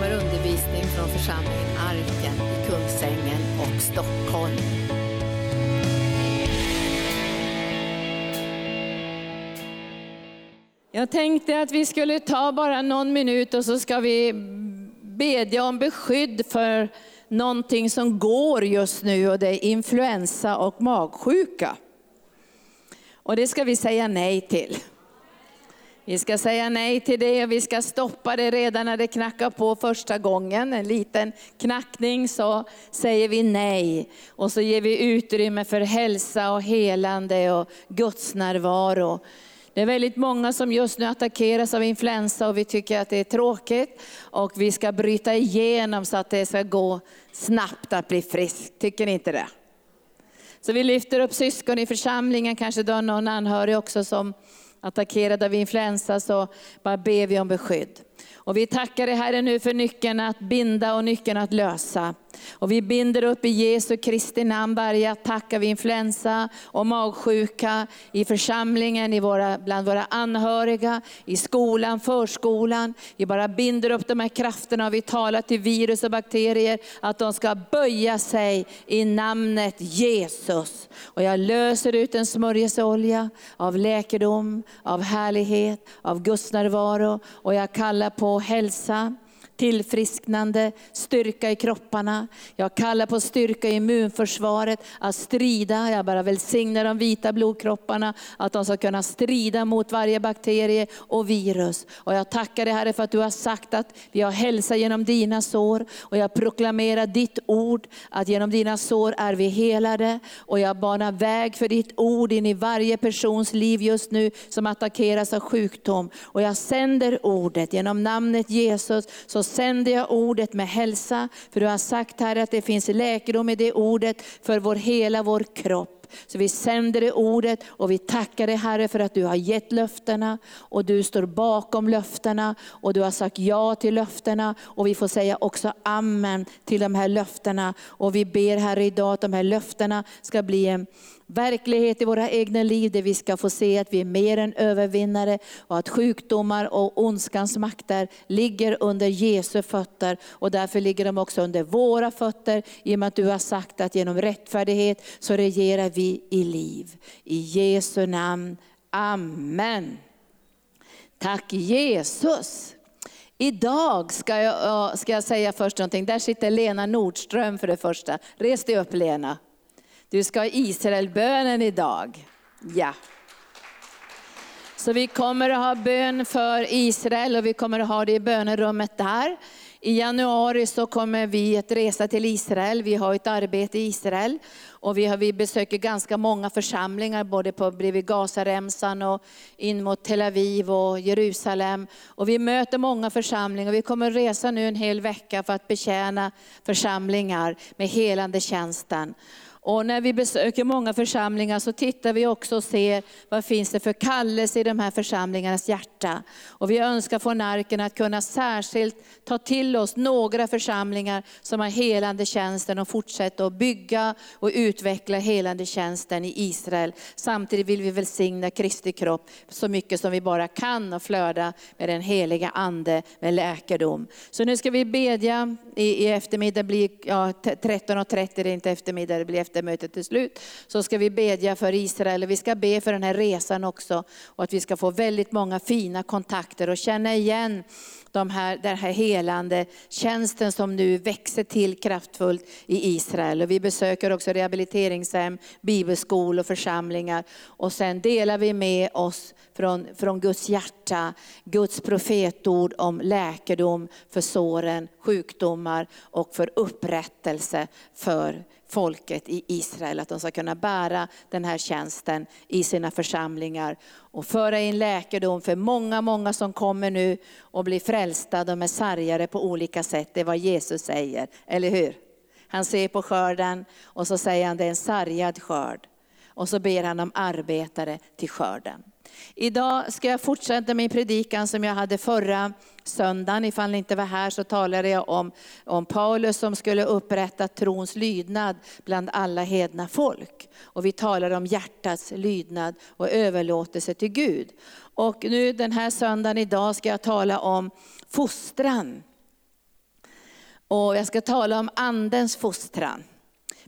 kommer undervisning från församlingen Arken i Kungsängen och Stockholm. Jag tänkte att vi skulle ta bara någon minut och så ska vi bedja om beskydd för någonting som går just nu och det är influensa och magsjuka. Och det ska vi säga nej till. Vi ska säga nej till det och vi ska stoppa det redan när det knackar på första gången. En liten knackning så säger vi nej. Och så ger vi utrymme för hälsa och helande och Guds närvaro. Det är väldigt många som just nu attackeras av influensa och vi tycker att det är tråkigt. Och vi ska bryta igenom så att det ska gå snabbt att bli frisk. Tycker ni inte det? Så vi lyfter upp syskon i församlingen, kanske du har någon anhörig också som attackerad av influensa, så bara ber vi om beskydd. Och vi tackar dig Herre nu för nyckeln att binda och nyckeln att lösa. Och vi binder upp i Jesu Kristi namn varje attack av influensa och magsjuka i församlingen, i våra, bland våra anhöriga, i skolan, förskolan. Vi bara binder upp de här krafterna och vi talar till virus och bakterier att de ska böja sig i namnet Jesus. Och jag löser ut en smörjelseolja av läkedom, av härlighet, av Guds närvaro och jag kallar på hälsa tillfrisknande, styrka i kropparna. Jag kallar på styrka i immunförsvaret, att strida. Jag bara välsignar de vita blodkropparna, att de ska kunna strida mot varje bakterie och virus. Och jag tackar dig Herre för att du har sagt att vi har hälsa genom dina sår. Och jag proklamerar ditt ord, att genom dina sår är vi helade. Och jag banar väg för ditt ord in i varje persons liv just nu som attackeras av sjukdom. Och jag sänder ordet genom namnet Jesus, så sänder jag ordet med hälsa. För du har sagt här att det finns läkedom i det ordet för vår, hela vår kropp. Så vi sänder det ordet och vi tackar dig Herre för att du har gett löftena och du står bakom löftena och du har sagt ja till löftena och vi får säga också amen till de här löftena. Och vi ber Herre idag att de här löftena ska bli en verklighet i våra egna liv där vi ska få se att vi är mer än övervinnare och att sjukdomar och ondskans makter ligger under Jesu fötter och därför ligger de också under våra fötter i och med att du har sagt att genom rättfärdighet så regerar vi i liv. I Jesu namn, Amen. Tack Jesus. Idag ska jag, ska jag säga först någonting. Där sitter Lena Nordström för det första. Res dig upp Lena. Du ska ha Israelbönen idag. Ja. Så vi kommer att ha bön för Israel och vi kommer att ha det i bönerummet där. I januari så kommer vi att resa till Israel. Vi har ett arbete i Israel. Och vi, har, vi besöker ganska många församlingar, både på, bredvid Gazaremsan och in mot Tel Aviv och Jerusalem. Och vi möter många församlingar. Vi kommer att resa nu en hel vecka för att betjäna församlingar med helande tjänsten. Och när vi besöker många församlingar så tittar vi också och ser vad finns det för kallelse i de här församlingarnas hjärta. Och vi önskar från arken att kunna särskilt ta till oss några församlingar som har helande tjänsten och fortsätta att bygga och utveckla helande tjänsten i Israel. Samtidigt vill vi välsigna Kristi kropp så mycket som vi bara kan och flöda med den heliga ande med läkedom. Så nu ska vi bedja i, i eftermiddag, blir ja, 13.30, det är inte eftermiddag, det blir efter vintermötet till slut, så ska vi bedja för Israel. Vi ska be för den här resan också och att vi ska få väldigt många fina kontakter och känna igen de här, den här helande tjänsten som nu växer till kraftfullt i Israel. Och vi besöker också rehabiliteringshem, bibelskolor och församlingar. Och sen delar vi med oss från, från Guds hjärta, Guds profetord om läkedom för såren, sjukdomar och för upprättelse för folket i Israel, att de ska kunna bära den här tjänsten i sina församlingar och föra in läkedom för många, många som kommer nu och blir frälsta, de är sargade på olika sätt, det är vad Jesus säger, eller hur? Han ser på skörden och så säger han det är en sargad skörd. Och så ber han om arbetare till skörden. Idag ska jag fortsätta min predikan som jag hade förra söndagen. Ifall ni inte var här så talade jag om, om Paulus som skulle upprätta trons lydnad bland alla hedna folk. Och vi talade om hjärtats lydnad och överlåtelse till Gud. Och nu den här söndagen idag ska jag tala om fostran. Och jag ska tala om andens fostran.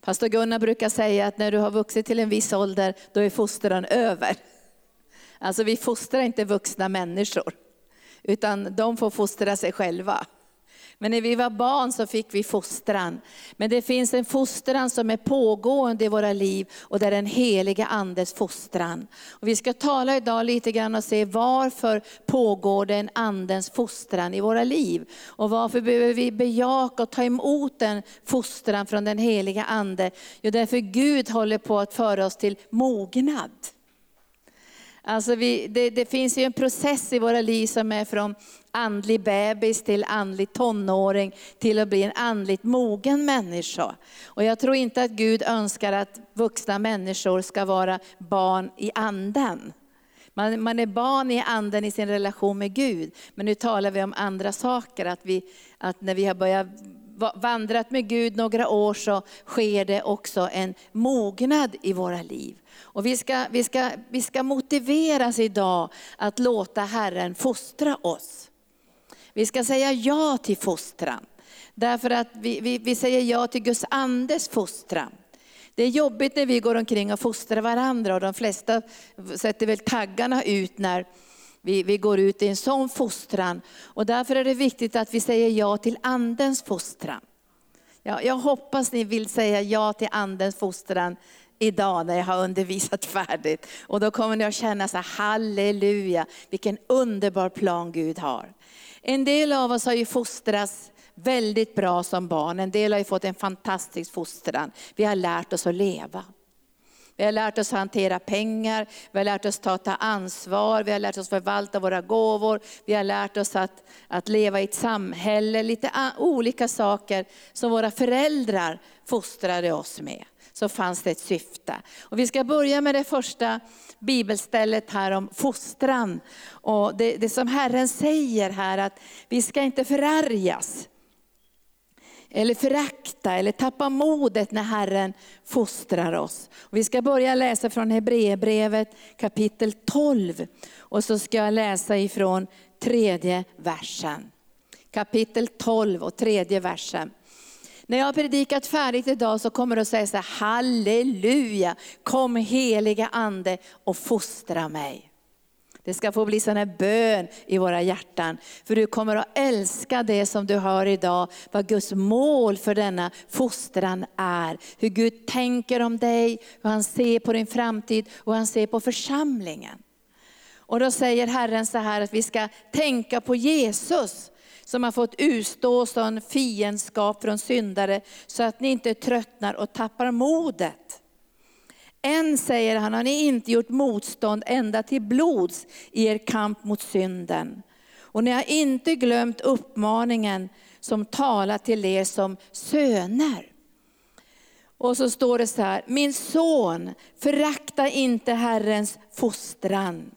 Pastor Gunnar brukar säga att när du har vuxit till en viss ålder, då är fostran över. Alltså vi fostrar inte vuxna människor, utan de får fostra sig själva. Men när vi var barn så fick vi fostran. Men det finns en fostran som är pågående i våra liv och det är den heliga andes fostran. Och vi ska tala idag lite grann och se varför pågår det en andens fostran i våra liv. Och varför behöver vi bejaka och ta emot den fostran från den heliga ande? Jo, därför Gud håller på att föra oss till mognad. Alltså vi, det, det, finns ju en process i våra liv som är från andlig bebis till andlig tonåring till att bli en andligt mogen människa. Och jag tror inte att Gud önskar att vuxna människor ska vara barn i anden. Man, man är barn i anden i sin relation med Gud. Men nu talar vi om andra saker, att, vi, att när vi har börjat vandrat med Gud några år så sker det också en mognad i våra liv. Och vi, ska, vi, ska, vi ska motiveras idag att låta Herren fostra oss. Vi ska säga ja till fostran. Därför att vi, vi, vi säger ja till Guds andes fostran. Det är jobbigt när vi går omkring och fostrar varandra och de flesta sätter väl taggarna ut när vi, vi går ut i en sån fostran. Och därför är det viktigt att vi säger ja till andens fostran. Ja, jag hoppas ni vill säga ja till andens fostran idag när jag har undervisat färdigt. Och då kommer ni att känna så här, halleluja, vilken underbar plan Gud har. En del av oss har ju fostrats väldigt bra som barn, en del har ju fått en fantastisk fostran. Vi har lärt oss att leva. Vi har lärt oss hantera pengar, vi har lärt oss ta, ta ansvar, vi har lärt oss förvalta våra gåvor, vi har lärt oss att, att leva i ett samhälle, lite olika saker som våra föräldrar fostrade oss med. Så fanns det ett syfte. Och vi ska börja med det första bibelstället här om fostran. Och det, det som Herren säger här att vi ska inte förargas eller förakta eller tappa modet när Herren fostrar oss. Vi ska börja läsa från Hebreerbrevet kapitel 12 och så ska jag läsa ifrån tredje versen. Kapitel 12 och tredje versen. När jag har predikat färdigt idag så kommer du att säga så här, halleluja, kom heliga ande och fostra mig. Det ska få bli sån här bön i våra hjärtan. För du kommer att älska det som du hör idag, vad Guds mål för denna fostran är. Hur Gud tänker om dig, hur han ser på din framtid och hur han ser på församlingen. Och då säger Herren så här att vi ska tänka på Jesus som har fått utstå sån fiendskap från syndare så att ni inte tröttnar och tappar modet. Än, säger han, har ni inte gjort motstånd ända till blods i er kamp mot synden. Och ni har inte glömt uppmaningen som talar till er som söner. Och så står det så här, min son, förakta inte Herrens fostran.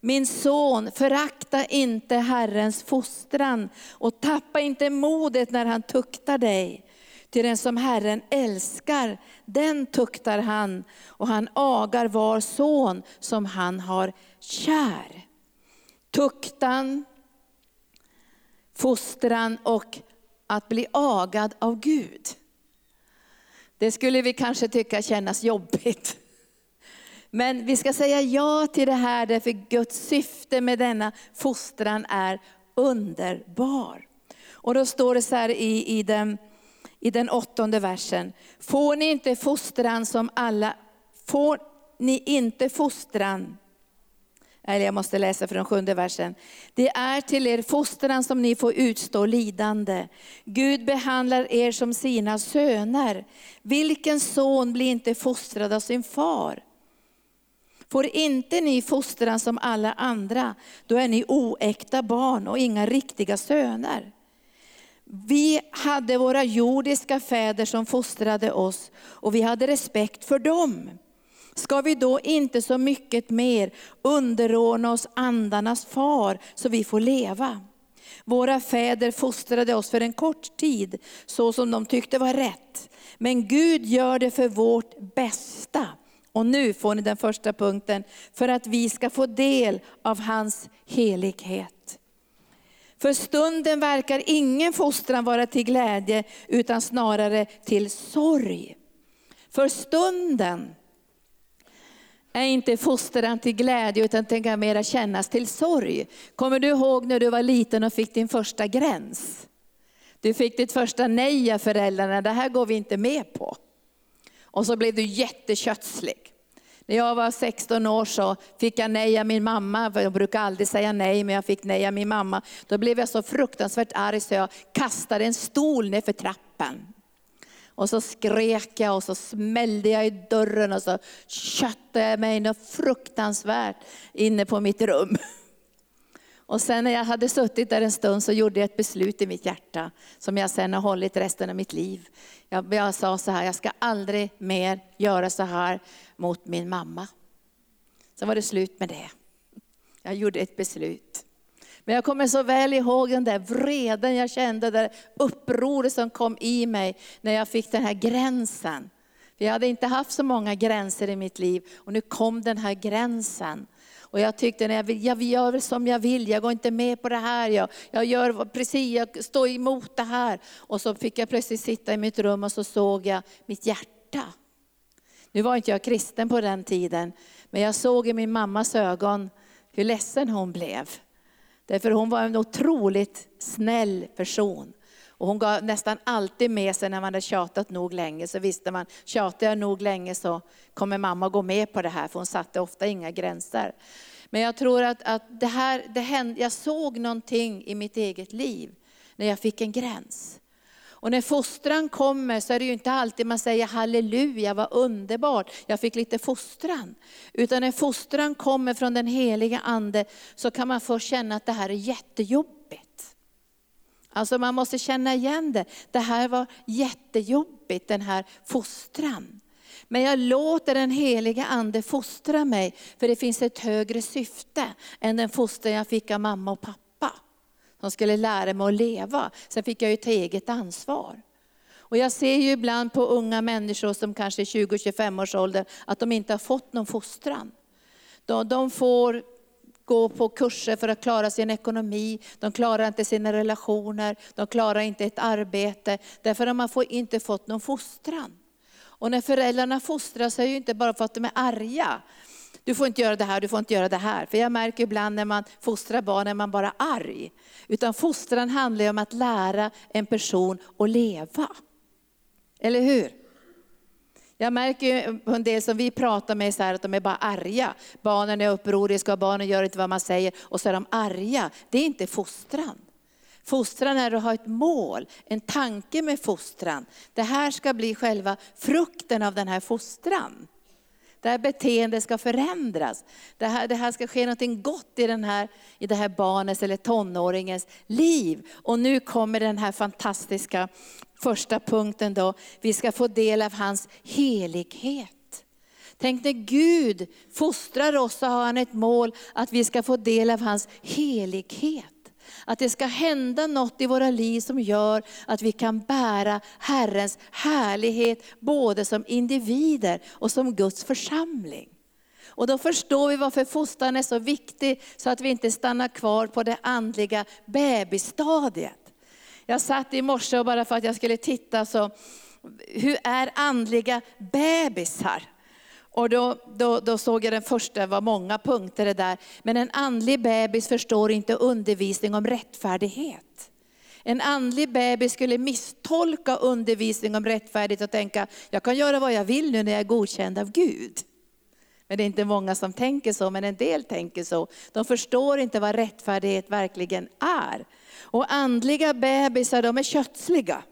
Min son, förakta inte Herrens fostran och tappa inte modet när han tuktar dig. Till den som Herren älskar, den tuktar han och han agar var son som han har kär. Tuktan, fostran och att bli agad av Gud. Det skulle vi kanske tycka kännas jobbigt. Men vi ska säga ja till det här därför Guds syfte med denna fostran är underbar. Och då står det så här i, i, den, i den åttonde versen. Får ni inte fostran som alla, får ni inte fostran eller jag måste läsa från sjunde versen. Det är till er fostran som ni får utstå lidande. Gud behandlar er som sina söner. Vilken son blir inte fostrad av sin far? Får inte ni fostran som alla andra, då är ni oäkta barn och inga riktiga söner. Vi hade våra jordiska fäder som fostrade oss och vi hade respekt för dem. Ska vi då inte så mycket mer underordna oss andarnas far så vi får leva? Våra fäder fostrade oss för en kort tid så som de tyckte var rätt. Men Gud gör det för vårt bästa och nu får ni den första punkten, för att vi ska få del av hans helighet. För stunden verkar ingen fostran vara till glädje, utan snarare till sorg. För stunden är inte fostran till glädje, utan den kan mera kännas till sorg. Kommer du ihåg när du var liten och fick din första gräns? Du fick ditt första nej av föräldrarna, det här går vi inte med på. Och så blev du jättekötslig. När jag var 16 år så fick jag nej av min mamma. Jag brukar aldrig säga nej, men jag fick nej av min mamma. Då blev jag så fruktansvärt arg så jag kastade en stol ner för trappen. Och så skrek jag och så smällde jag i dörren och så köttade jag mig något fruktansvärt inne på mitt rum. Och sen när jag hade suttit där en stund så gjorde jag ett beslut i mitt hjärta som jag sen har hållit resten av mitt liv. Jag, jag sa så här, jag ska aldrig mer göra så här mot min mamma. Så var det slut med det. Jag gjorde ett beslut. Men jag kommer så väl ihåg den där vreden jag kände, det upproret som kom i mig när jag fick den här gränsen. För jag hade inte haft så många gränser i mitt liv och nu kom den här gränsen. Och jag tyckte, när jag, vill, jag gör som jag vill, jag går inte med på det här. Jag, jag gör precis, jag står emot det här. Och så fick jag plötsligt sitta i mitt rum och så såg jag mitt hjärta. Nu var inte jag kristen på den tiden, men jag såg i min mammas ögon hur ledsen hon blev. Därför hon var en otroligt snäll person. Och hon gav nästan alltid med sig när man hade tjatat nog länge, så visste man, tjatar jag nog länge så kommer mamma gå med på det här, för hon satte ofta inga gränser. Men jag tror att, att det här, det hände, jag såg någonting i mitt eget liv när jag fick en gräns. Och när fostran kommer så är det ju inte alltid man säger halleluja, vad underbart, jag fick lite fostran. Utan när fostran kommer från den heliga ande så kan man först känna att det här är jättejobbigt. Alltså man måste känna igen det. Det här var jättejobbigt, den här fostran. Men jag låter den heliga ande fostra mig, för det finns ett högre syfte än den fostran jag fick av mamma och pappa. De skulle lära mig att leva. Sen fick jag ju ta eget ansvar. Och jag ser ju ibland på unga människor som kanske är 20-25 års ålder, att de inte har fått någon fostran. De, de får gå på kurser för att klara sin ekonomi, de klarar inte sina relationer, de klarar inte ett arbete, därför att man får inte fått någon fostran. Och när föräldrarna fostrar så är det ju inte bara för att de är arga, du får inte göra det här, du får inte göra det här. För jag märker ibland när man fostrar barn är man bara arg. Utan fostran handlar om att lära en person att leva. Eller hur? Jag märker på en del som vi pratar med så här, att de är bara arga. Barnen är upproriska och barnen gör inte vad man säger och så är de arga. Det är inte fostran. Fostran är att ha ett mål, en tanke med fostran. Det här ska bli själva frukten av den här fostran. Det här beteendet ska förändras. Det här, det här ska ske något gott i, den här, i det här barnets eller tonåringens liv. Och nu kommer den här fantastiska första punkten då. Vi ska få del av hans helighet. Tänk när Gud fostrar oss så har han ett mål att vi ska få del av hans helighet. Att det ska hända något i våra liv som gör att vi kan bära Herrens härlighet både som individer och som Guds församling. Och då förstår vi varför fostran är så viktig, så att vi inte stannar kvar på det andliga bebisstadiet. Jag satt i morse och bara för att jag skulle titta så, hur är andliga bebisar? Och då, då, då, såg jag den första, det var många punkter det där. Men en andlig bebis förstår inte undervisning om rättfärdighet. En andlig bebis skulle misstolka undervisning om rättfärdighet och tänka, jag kan göra vad jag vill nu när jag är godkänd av Gud. Men det är inte många som tänker så, men en del tänker så. De förstår inte vad rättfärdighet verkligen är. Och andliga bebisar, de är kötsliga.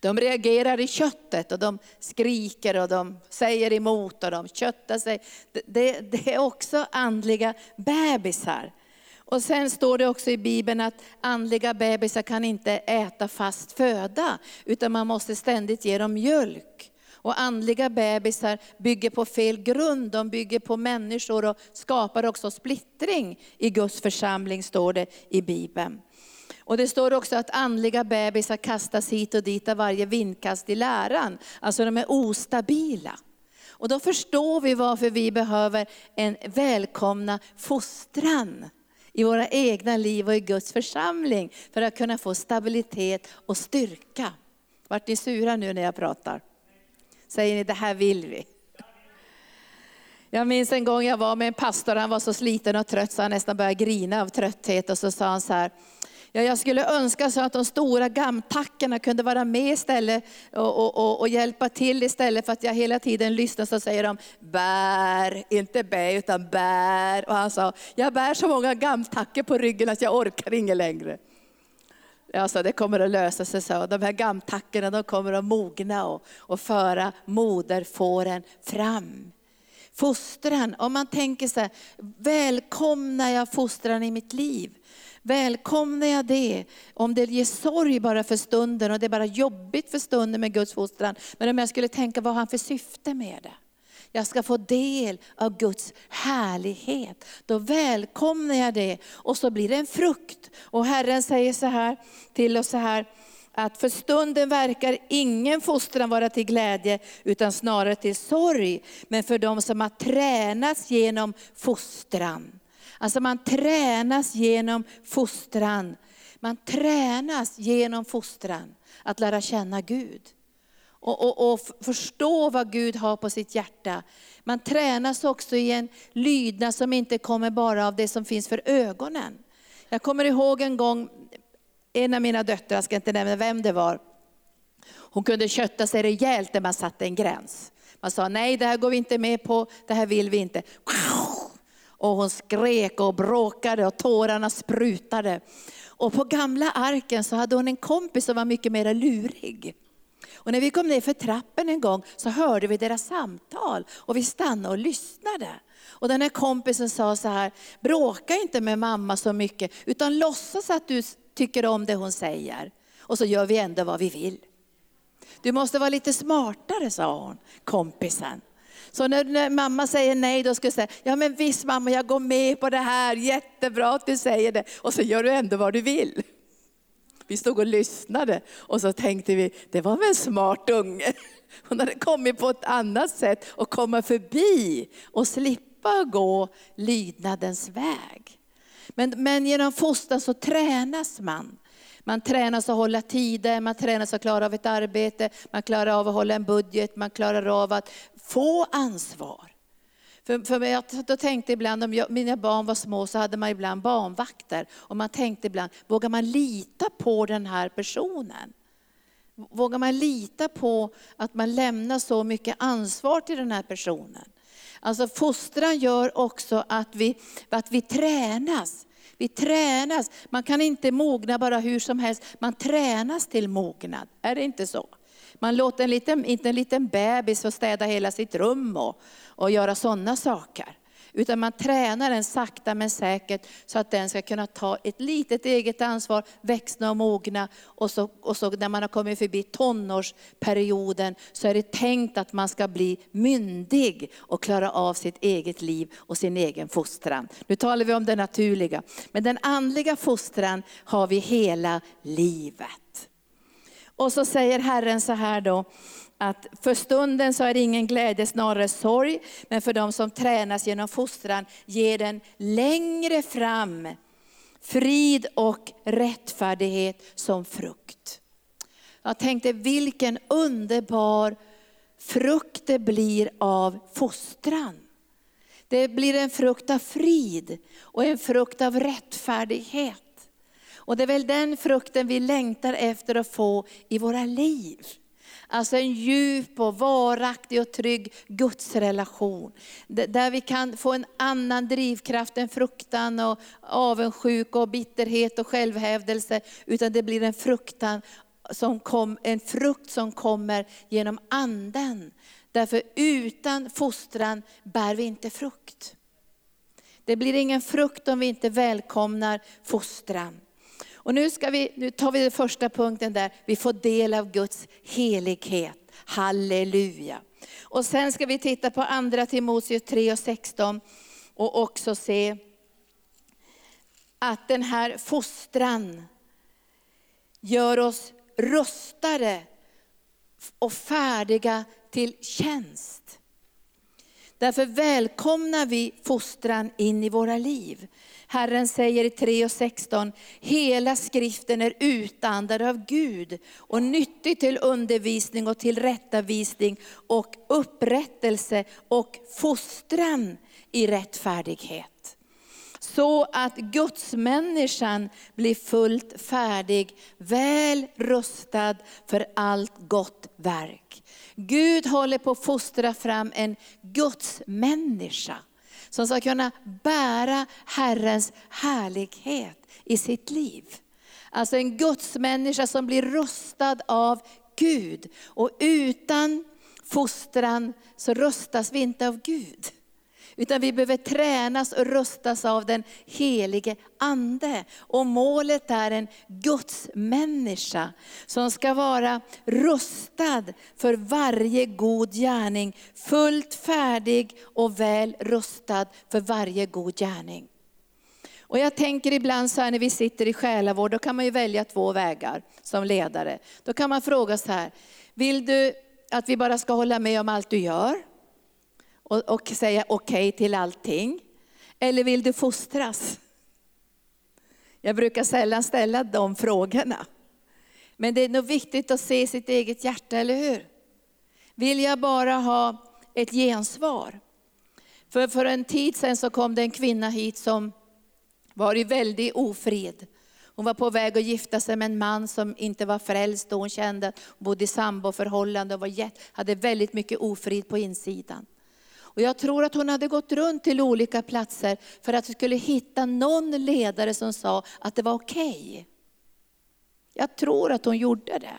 De reagerar i köttet och de skriker och de säger emot och de köttar sig. Det, det är också andliga bebisar. Och sen står det också i Bibeln att andliga bebisar kan inte äta fast föda, utan man måste ständigt ge dem mjölk. Och andliga bebisar bygger på fel grund, de bygger på människor och skapar också splittring i Guds församling, står det i Bibeln. Och det står också att andliga bebisar kastas hit och dit av varje vindkast i läran. Alltså de är ostabila. Och då förstår vi varför vi behöver en välkomna fostran i våra egna liv och i Guds församling för att kunna få stabilitet och styrka. Vart ni sura nu när jag pratar? Säger ni, det här vill vi. Jag minns en gång jag var med en pastor, han var så sliten och trött så han nästan började grina av trötthet. Och så sa han så här, ja, jag skulle önska så att de stora gamtackarna kunde vara med istället och, och, och, och, hjälpa till istället för att jag hela tiden lyssnar så säger de, bär, inte bä utan bär. Och han sa, jag bär så många gamtackor på ryggen att jag orkar inget längre. Jag sa, det kommer att lösa sig, så. De här gamtackorna de kommer att mogna och, och föra moderfåren fram. Fostran, om man tänker så här, välkomnar jag fostran i mitt liv? Välkomnar jag det? Om det ger sorg bara för stunden och det är bara jobbigt för stunden med Guds fostran. Men om jag skulle tänka, vad har han för syfte med det? Jag ska få del av Guds härlighet. Då välkomnar jag det och så blir det en frukt. Och Herren säger så här till oss så här, att för stunden verkar ingen fostran vara till glädje, utan snarare till sorg. Men för de som har tränats genom fostran. Alltså man tränas genom fostran. Man tränas genom fostran att lära känna Gud. Och, och, och, förstå vad Gud har på sitt hjärta. Man tränas också i en lydnad som inte kommer bara av det som finns för ögonen. Jag kommer ihåg en gång, en av mina döttrar, jag ska inte nämna vem det var, hon kunde kötta sig rejält när man satte en gräns. Man sa nej det här går vi inte med på, det här vill vi inte. Och hon skrek och bråkade och tårarna sprutade. Och på gamla arken så hade hon en kompis som var mycket mer lurig. Och när vi kom ner för trappen en gång så hörde vi deras samtal och vi stannade och lyssnade. Och den här kompisen sa så här, bråka inte med mamma så mycket utan låtsas att du tycker om det hon säger. Och så gör vi ändå vad vi vill. Du måste vara lite smartare, sa hon, kompisen. Så när, när, mamma säger nej, då ska du säga, ja men visst mamma, jag går med på det här, jättebra att du säger det. Och så gör du ändå vad du vill. Vi stod och lyssnade och så tänkte vi, det var väl en smart unge. Hon hade kommit på ett annat sätt och komma förbi och slippa gå lydnadens väg. Men, men genom fostran så tränas man. Man tränas att hålla tider, man tränas att klara av ett arbete, man klarar av att hålla en budget, man klarar av att få ansvar. För, för jag då tänkte ibland, om jag, mina barn var små så hade man ibland barnvakter. Och man tänkte ibland, vågar man lita på den här personen? Vågar man lita på att man lämnar så mycket ansvar till den här personen? Alltså fostran gör också att vi, att vi tränas. Vi tränas. Man kan inte mogna bara hur som helst. Man tränas till mognad. Är det inte så? Man låter en liten, inte en liten bebis få städa hela sitt rum och, och göra sådana saker. Utan man tränar den sakta men säkert så att den ska kunna ta ett litet eget ansvar, växna och mogna. Och så, och så när man har kommit förbi tonårsperioden så är det tänkt att man ska bli myndig och klara av sitt eget liv och sin egen fostran. Nu talar vi om det naturliga. Men den andliga fostran har vi hela livet. Och så säger Herren så här då, att för stunden så är det ingen glädje, snarare sorg. Men för de som tränas genom fostran ger den längre fram frid och rättfärdighet som frukt. Jag tänkte vilken underbar frukt det blir av fostran. Det blir en frukt av frid och en frukt av rättfärdighet. Och det är väl den frukten vi längtar efter att få i våra liv. Alltså en djup och varaktig och trygg gudsrelation. Där vi kan få en annan drivkraft än fruktan och avundsjuka och bitterhet och självhävdelse. Utan det blir en, fruktan som kom, en frukt som kommer genom anden. Därför utan fostran bär vi inte frukt. Det blir ingen frukt om vi inte välkomnar fostran. Och nu, ska vi, nu tar vi den första punkten där, vi får del av Guds helighet. Halleluja. Och sen ska vi titta på andra Timoteus 3 och 16 och också se att den här fostran gör oss rustade och färdiga till tjänst. Därför välkomnar vi fostran in i våra liv. Herren säger i 3 och 16, hela skriften är utandad av Gud och nyttig till undervisning och tillrättavisning och upprättelse och fostran i rättfärdighet. Så att gudsmänniskan blir fullt färdig, väl rustad för allt gott verk. Gud håller på att fostra fram en gudsmänniska som ska kunna bära Herrens härlighet i sitt liv. Alltså en gudsmänniska som blir rustad av Gud. Och utan fostran så rustas vi inte av Gud. Utan vi behöver tränas och rustas av den helige Ande. Och målet är en Guds människa som ska vara rustad för varje god gärning. Fullt färdig och väl rustad för varje god gärning. Och jag tänker ibland så här när vi sitter i själavård, då kan man ju välja två vägar som ledare. Då kan man fråga så här, vill du att vi bara ska hålla med om allt du gör? Och, och säga okej okay till allting? Eller vill du fostras? Jag brukar sällan ställa de frågorna. Men det är nog viktigt att se sitt eget hjärta, eller hur? Vill jag bara ha ett gensvar? För, för en tid sedan så kom det en kvinna hit som var i väldig ofred. Hon var på väg att gifta sig med en man som inte var frälst och hon kände att hon bodde i samboförhållande och var, hade väldigt mycket ofrid på insidan. Och jag tror att hon hade gått runt till olika platser för att skulle hitta någon ledare som sa att det var okej. Okay. Jag tror att hon gjorde det.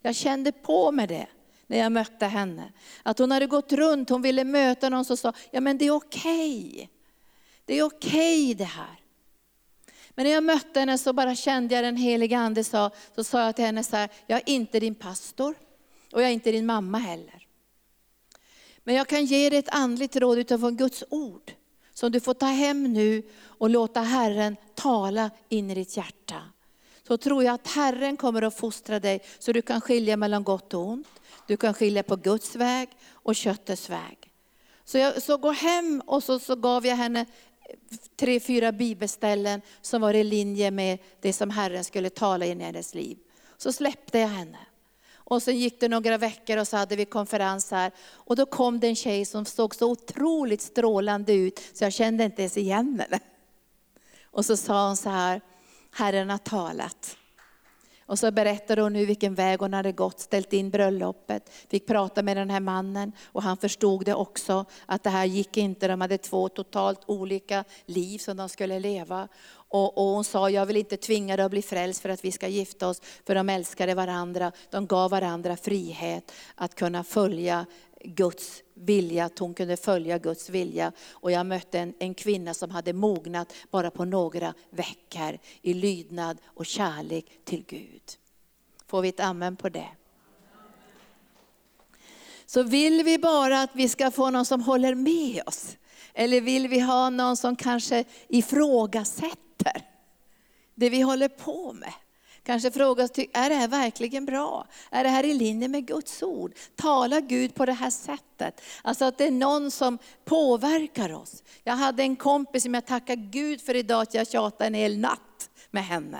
Jag kände på mig det när jag mötte henne. Att hon hade gått runt, hon ville möta någon som sa, ja men det är okej. Okay. Det är okej okay det här. Men när jag mötte henne så bara kände jag den heliga ande sa, så sa jag till henne så här, jag är inte din pastor och jag är inte din mamma heller. Men jag kan ge dig ett andligt råd utifrån Guds ord. Som du får ta hem nu och låta Herren tala in i ditt hjärta. Så tror jag att Herren kommer att fostra dig så du kan skilja mellan gott och ont. Du kan skilja på Guds väg och köttets väg. Så, jag, så gå hem och så, så gav jag henne tre, fyra bibelställen som var i linje med det som Herren skulle tala in i hennes liv. Så släppte jag henne. Och sen gick det några veckor och så hade vi konferens här. Och då kom det en tjej som såg så otroligt strålande ut så jag kände inte ens igen henne. Och så sa hon så här, Herren har talat. Och så berättade hon nu vilken väg hon hade gått, ställt in bröllopet, fick prata med den här mannen. Och han förstod det också, att det här gick inte, de hade två totalt olika liv som de skulle leva. Och, och hon sa, jag vill inte tvinga dig att bli frälst för att vi ska gifta oss, för de älskade varandra, de gav varandra frihet att kunna följa Guds vilja, att hon kunde följa Guds vilja. Och jag mötte en, en kvinna som hade mognat bara på några veckor i lydnad och kärlek till Gud. Får vi ett amen på det? Så vill vi bara att vi ska få någon som håller med oss? Eller vill vi ha någon som kanske ifrågasätter det vi håller på med? Kanske fråga oss, är det här verkligen bra? Är det här i linje med Guds ord? Talar Gud på det här sättet? Alltså att det är någon som påverkar oss. Jag hade en kompis som jag tackar Gud för idag, att jag tjatade en hel natt med henne.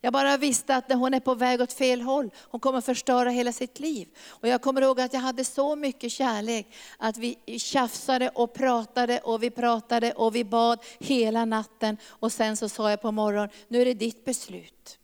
Jag bara visste att när hon är på väg åt fel håll, hon kommer förstöra hela sitt liv. Och jag kommer ihåg att jag hade så mycket kärlek, att vi tjafsade och pratade och vi pratade och vi bad hela natten. Och sen så sa jag på morgonen, nu är det ditt beslut.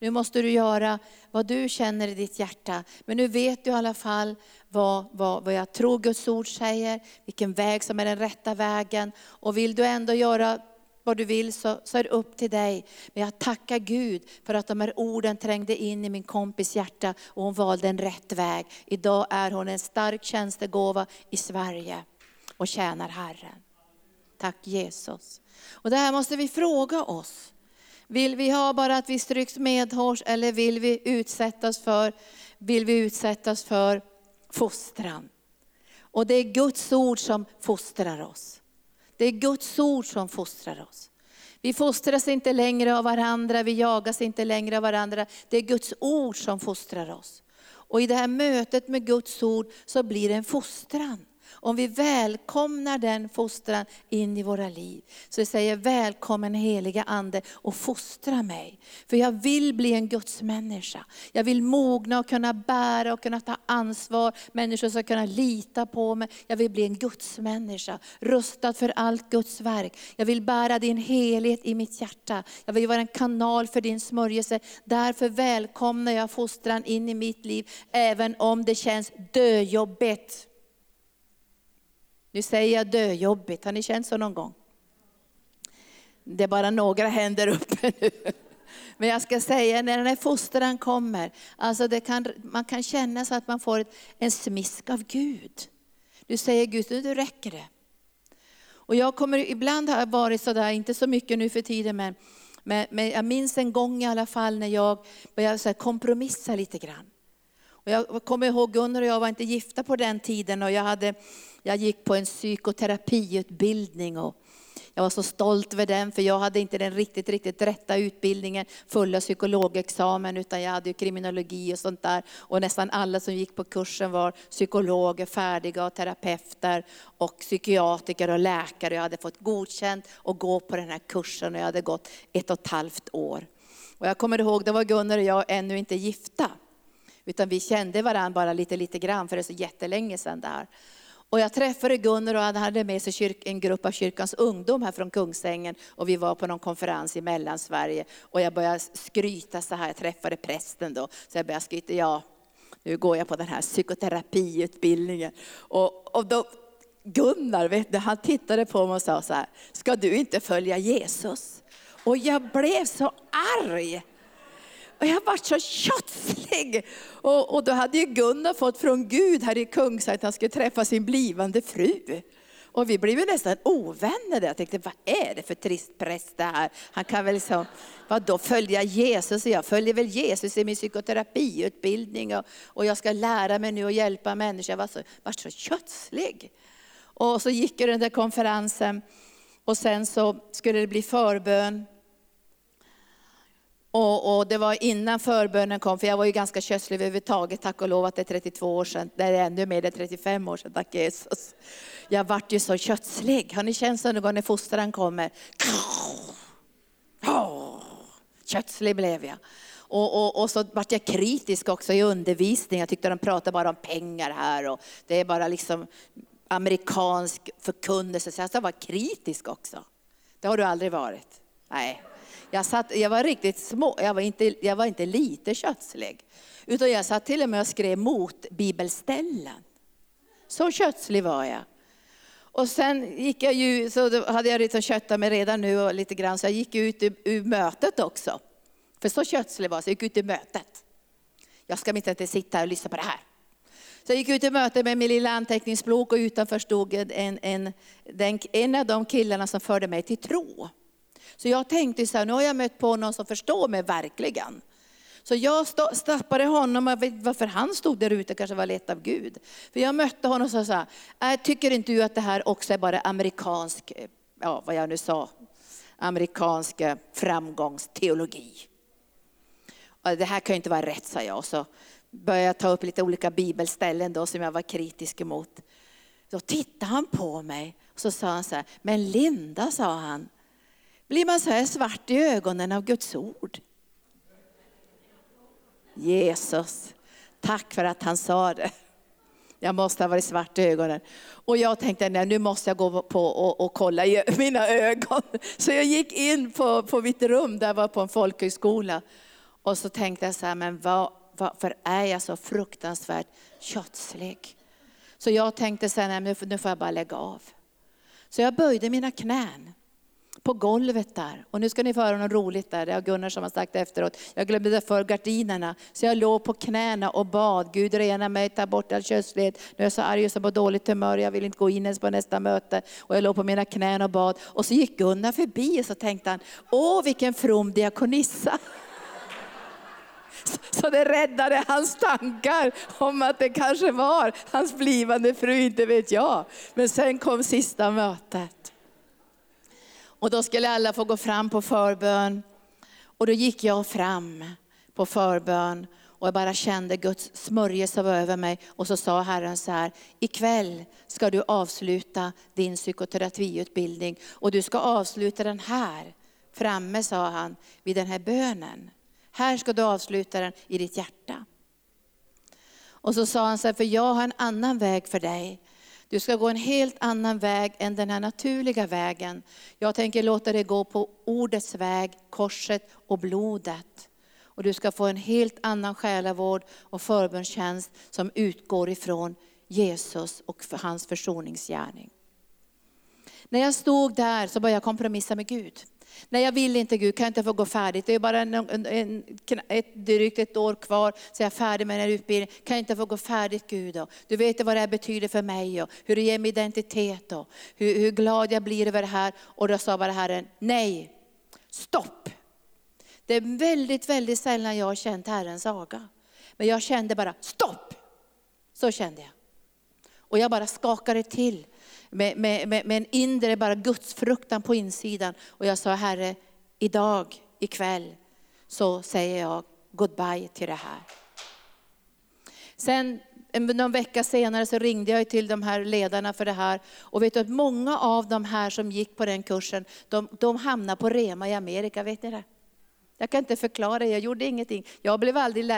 Nu måste du göra vad du känner i ditt hjärta. Men nu vet du i alla fall vad, vad, vad jag tror Guds ord säger, vilken väg som är den rätta vägen. Och vill du ändå göra vad du vill så, så är det upp till dig. Men jag tackar Gud för att de här orden trängde in i min kompis hjärta och hon valde en rätt väg. Idag är hon en stark tjänstegåva i Sverige och tjänar Herren. Tack Jesus. Och det här måste vi fråga oss. Vill vi ha bara att vi stryks medhårs eller vill vi utsättas för, vill vi utsättas för fostran? Och det är Guds ord som fostrar oss. Det är Guds ord som fostrar oss. Vi fostras inte längre av varandra, vi jagas inte längre av varandra. Det är Guds ord som fostrar oss. Och i det här mötet med Guds ord så blir det en fostran. Om vi välkomnar den fostran in i våra liv. Så vi säger välkommen heliga Ande och fostra mig. För jag vill bli en Guds människa. Jag vill mogna och kunna bära och kunna ta ansvar. Människor ska kunna lita på mig. Jag vill bli en Guds människa, rustad för allt Guds verk. Jag vill bära din helhet i mitt hjärta. Jag vill vara en kanal för din smörjelse. Därför välkomnar jag fostran in i mitt liv, även om det känns döjobbigt. Nu säger jag döjobbigt, har ni känt så någon gång? Det är bara några händer uppe nu. Men jag ska säga, när den här fostran kommer, alltså det kan, man kan känna så att man får en smisk av Gud. Du säger Gud, nu räcker det. Och jag kommer, ibland har jag varit sådär, inte så mycket nu för tiden, men, men, men jag minns en gång i alla fall när jag började så kompromissa lite grann. Och jag kommer ihåg Gunnar och jag var inte gifta på den tiden och jag, hade, jag gick på en psykoterapiutbildning och jag var så stolt över den för jag hade inte den riktigt, riktigt rätta utbildningen, fulla psykologexamen, utan jag hade kriminologi och sånt där. Och nästan alla som gick på kursen var psykologer, färdiga och terapeuter och psykiatriker och läkare. Jag hade fått godkänt att gå på den här kursen och jag hade gått ett och ett halvt år. Och jag kommer ihåg, det var Gunnar och jag ännu inte gifta. Utan vi kände varandra bara lite, lite grann, för det är så jättelänge sedan där. Och jag träffade Gunnar och han hade med sig en grupp av kyrkans ungdom här från Kungsängen. Och vi var på någon konferens i Mellansverige. Och jag började skryta så här, jag träffade prästen då. Så jag började skryta, ja, nu går jag på den här psykoterapiutbildningen. Och, och då, Gunnar, vet du, han tittade på mig och sa så här, ska du inte följa Jesus? Och jag blev så arg. Och jag var så tjafsig. Och, och då hade ju Gunnar fått från Gud här i Kungsa att han skulle träffa sin blivande fru. Och vi blev ju nästan ovänner. Jag tänkte, vad är det för trist präst det här? Han kan väl liksom, vadå följa Jesus? Jag följer väl Jesus i min psykoterapiutbildning och, och jag ska lära mig nu att hjälpa människor. Jag var så, var så kötslig. Och så gick jag den där konferensen och sen så skulle det bli förbön. Och, och, det var innan förbönen kom, för jag var ju ganska kötslig överhuvudtaget, tack och lov att det är 32 år sedan, det är ännu mer, det är 35 år sedan, tack Jesus. Jag vart ju så kötslig. Har ni känt så någon gång när fostran kommer? Kötslig blev jag. Och, och, och, så vart jag kritisk också i undervisning. Jag tyckte de pratade bara om pengar här och det är bara liksom amerikansk förkunnelse. Så jag var kritisk också. Det har du aldrig varit? Nej. Jag, satt, jag var riktigt små, jag var, inte, jag var inte lite kötslig. Utan jag satt till och med och skrev mot bibelställen. Så kötslig var jag. Och sen gick jag ju, så hade jag liksom köttat mig redan nu och lite grann, så jag gick ut ur, ur mötet också. För så kötslig var jag, så jag gick ut ur mötet. Jag ska inte sitta här och lyssna på det här. Så jag gick ut i möte med min lilla anteckningsbok och utanför stod en, en, den, en av de killarna som förde mig till tro. Så jag tänkte så här, nu har jag mött på någon som förstår mig verkligen. Så jag stappade honom, jag vet varför han stod där ute, kanske var lett av Gud. För jag mötte honom och sa så här, äh, tycker inte du att det här också är bara amerikansk, eh, ja vad jag nu sa, amerikansk eh, framgångsteologi? Det här kan ju inte vara rätt, sa jag. Så började jag ta upp lite olika bibelställen då som jag var kritisk emot. Då tittade han på mig och så sa han så här, men Linda, sa han, blir man så här svart i ögonen av Guds ord? Jesus, tack för att han sa det. Jag måste ha varit svart i ögonen. Och jag tänkte, nej, nu måste jag gå på och, och kolla i mina ögon. Så jag gick in på, på mitt rum, där jag var på en folkhögskola. Och så tänkte jag så här, men vad, varför är jag så fruktansvärt kötslig? Så jag tänkte så här, nej, nu får jag bara lägga av. Så jag böjde mina knän på golvet där. Och nu ska ni få höra något roligt där, det har Gunnar som har sagt efteråt. Jag glömde för gardinerna, så jag låg på knäna och bad. Gud rena mig, ta bort all kötslighet. Nu är jag så arg och så på dåligt humör, jag vill inte gå in ens på nästa möte. Och jag låg på mina knän och bad. Och så gick Gunnar förbi och så tänkte han, åh vilken from diakonissa. Så det räddade hans tankar om att det kanske var hans blivande fru, inte vet jag. Men sen kom sista mötet. Och då skulle alla få gå fram på förbön. Och då gick jag fram på förbön. Och jag bara kände Guds smörjelse var över mig. Och så sa Herren så här, ikväll ska du avsluta din psykoterapiutbildning. Och du ska avsluta den här, framme sa han, vid den här bönen. Här ska du avsluta den i ditt hjärta. Och så sa han så här, för jag har en annan väg för dig. Du ska gå en helt annan väg än den här naturliga vägen. Jag tänker låta dig gå på ordets väg, korset och blodet. Och du ska få en helt annan själavård och förbundstjänst som utgår ifrån Jesus och för hans försoningsgärning. När jag stod där så började jag kompromissa med Gud. Nej, jag vill inte Gud, kan jag inte få gå färdigt? Det är bara en, en, en, ett, drygt ett år kvar så jag är färdig med den här utbildningen. Kan jag inte få gå färdigt Gud? Då? Du vet vad det här betyder för mig och hur det ger mig identitet och hur, hur glad jag blir över det här. Och då sa bara Herren, nej, stopp. Det är väldigt, väldigt sällan jag har känt Herrens aga. Men jag kände bara, stopp! Så kände jag. Och jag bara skakade till med, med, med, med en inre bara gudsfruktan på insidan. Och jag sa, Herre, idag, ikväll, så säger jag goodbye till det här. Sen någon vecka senare så ringde jag till de här ledarna för det här. Och vet du att många av de här som gick på den kursen, de, de hamnade på Rema i Amerika, vet ni det? Jag kan inte förklara, jag gjorde ingenting. Jag blev aldrig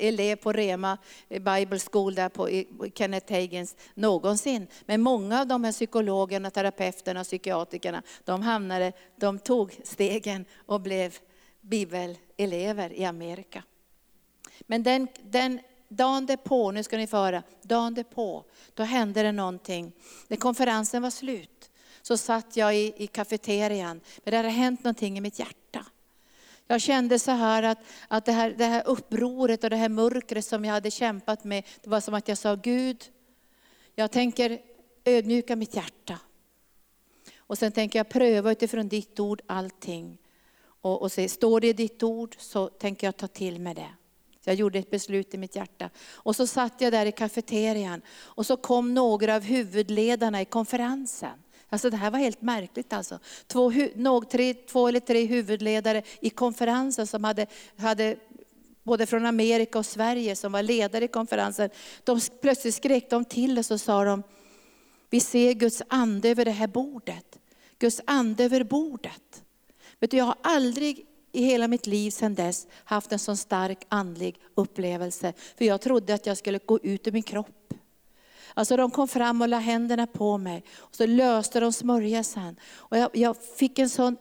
elev på Rema eh, Bible School där på Kenneth Hagen's, någonsin. Men många av de här psykologerna, terapeuterna och psykiatrikerna, de hamnade, de tog stegen och blev bibelelever i Amerika. Men den, den dagen därpå, nu ska ni få höra, dagen därpå, då hände det någonting. När konferensen var slut så satt jag i, i kafeterian, men det hade hänt någonting i mitt hjärta. Jag kände så här att, att det, här, det här upproret och det här mörkret som jag hade kämpat med, det var som att jag sa Gud, jag tänker ödmjuka mitt hjärta. Och sen tänker jag pröva utifrån ditt ord allting. Och, och se, står det i ditt ord så tänker jag ta till mig det. Så jag gjorde ett beslut i mitt hjärta. Och så satt jag där i kafeterian och så kom några av huvudledarna i konferensen. Alltså det här var helt märkligt alltså. Två, någ, tre, två eller tre huvudledare i konferensen som hade, hade både från Amerika och Sverige som var ledare i konferensen. De, plötsligt skrek de till oss och sa de, vi ser Guds ande över det här bordet. Guds ande över bordet. Vet du, jag har aldrig i hela mitt liv sedan dess haft en så stark andlig upplevelse. För jag trodde att jag skulle gå ut ur min kropp. Alltså de kom fram och la händerna på mig. Och så löste de smörjelsen. Och jag, jag fick en sån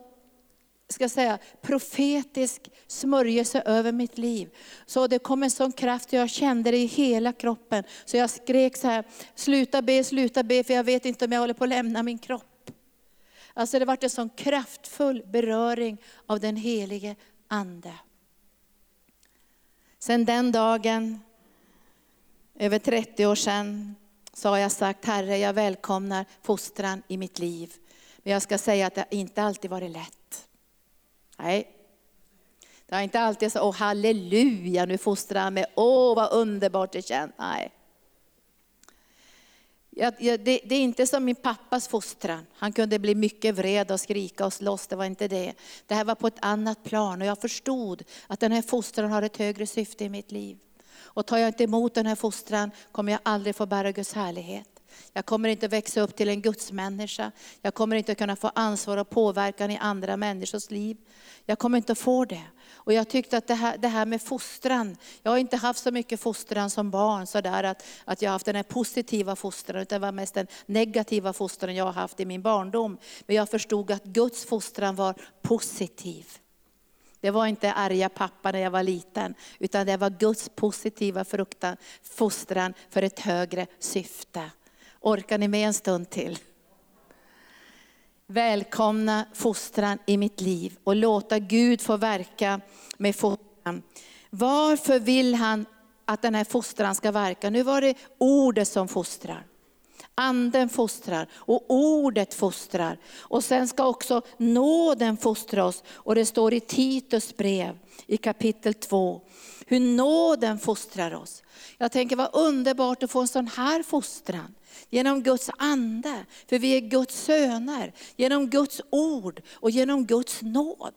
ska säga, profetisk smörjelse över mitt liv. Så det kom en sån kraft, och jag kände det i hela kroppen. Så jag skrek så här, sluta be, sluta be, för jag vet inte om jag håller på att lämna min kropp. Alltså det var en sån kraftfull beröring av den helige Ande. Sen den dagen, över 30 år sedan, så har jag sagt, Herre jag välkomnar fostran i mitt liv. Men jag ska säga att det inte alltid varit lätt. Nej. Det har inte alltid så, åh halleluja, nu fostrar han mig, åh vad underbart det känns. Nej. Jag, jag, det, det, är inte som min pappas fostran. Han kunde bli mycket vred och skrika och slåss, det var inte det. Det här var på ett annat plan och jag förstod att den här fostran har ett högre syfte i mitt liv. Och tar jag inte emot den här fostran kommer jag aldrig få bära Guds härlighet. Jag kommer inte växa upp till en gudsmänniska. Jag kommer inte kunna få ansvar och påverkan i andra människors liv. Jag kommer inte få det. Och jag tyckte att det här, det här med fostran, jag har inte haft så mycket fostran som barn, så där att, att jag har haft den här positiva fostran, utan det var mest den negativa fostran jag har haft i min barndom. Men jag förstod att Guds fostran var positiv. Det var inte arga pappa när jag var liten, utan det var Guds positiva fruktan, fostran för ett högre syfte. Orkar ni med en stund till? Välkomna fostran i mitt liv och låta Gud få verka med fostran. Varför vill han att den här fostran ska verka? Nu var det ordet som fostrar. Anden fostrar och ordet fostrar. Och sen ska också nåden fostra oss. Och det står i Titus brev i kapitel 2, hur nåden fostrar oss. Jag tänker vad underbart att få en sån här fostran. Genom Guds ande, för vi är Guds söner. Genom Guds ord och genom Guds nåd.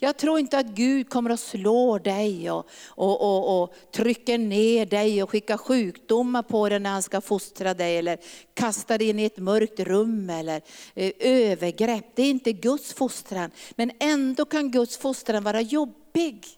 Jag tror inte att Gud kommer att slå dig och, och, och, och trycker ner dig och skickar sjukdomar på dig när han ska fostra dig. Eller kasta dig in i ett mörkt rum eller eh, övergrepp. Det är inte Guds fostran. Men ändå kan Guds fostran vara jobbig.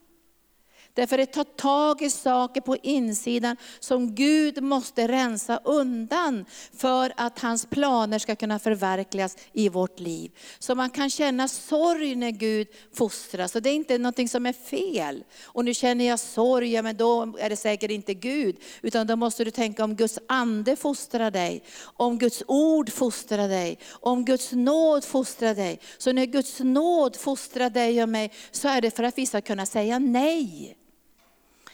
Därför det tar tag i saker på insidan som Gud måste rensa undan för att hans planer ska kunna förverkligas i vårt liv. Så man kan känna sorg när Gud fostrar, så det är inte något som är fel. Och nu känner jag sorg, ja, men då är det säkert inte Gud. Utan då måste du tänka om Guds ande fostrar dig, om Guds ord fostrar dig, om Guds nåd fostrar dig. Så när Guds nåd fostrar dig och mig så är det för att vi ska kunna säga nej.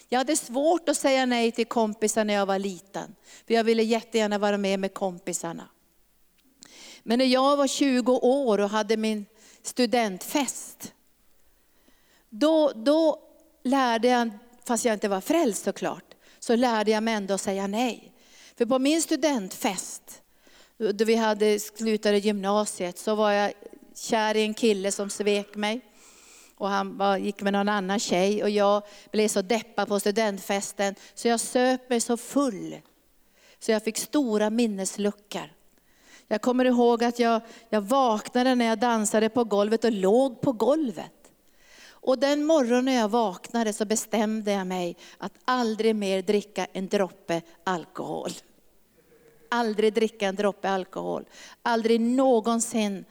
Jag hade svårt att säga nej till kompisar när jag var liten. För jag ville jättegärna vara med med kompisarna. Men när jag var 20 år och hade min studentfest, då, då lärde jag, fast jag inte var frälst såklart, så lärde jag mig ändå att säga nej. För på min studentfest, då vi hade slutade gymnasiet, så var jag kär i en kille som svek mig och han var, gick med någon annan tjej och jag blev så deppad på studentfesten så jag söp mig så full. Så jag fick stora minnesluckor. Jag kommer ihåg att jag, jag vaknade när jag dansade på golvet och låg på golvet. Och den morgonen jag vaknade så bestämde jag mig att aldrig mer dricka en droppe alkohol. Aldrig dricka en droppe alkohol. Aldrig någonsin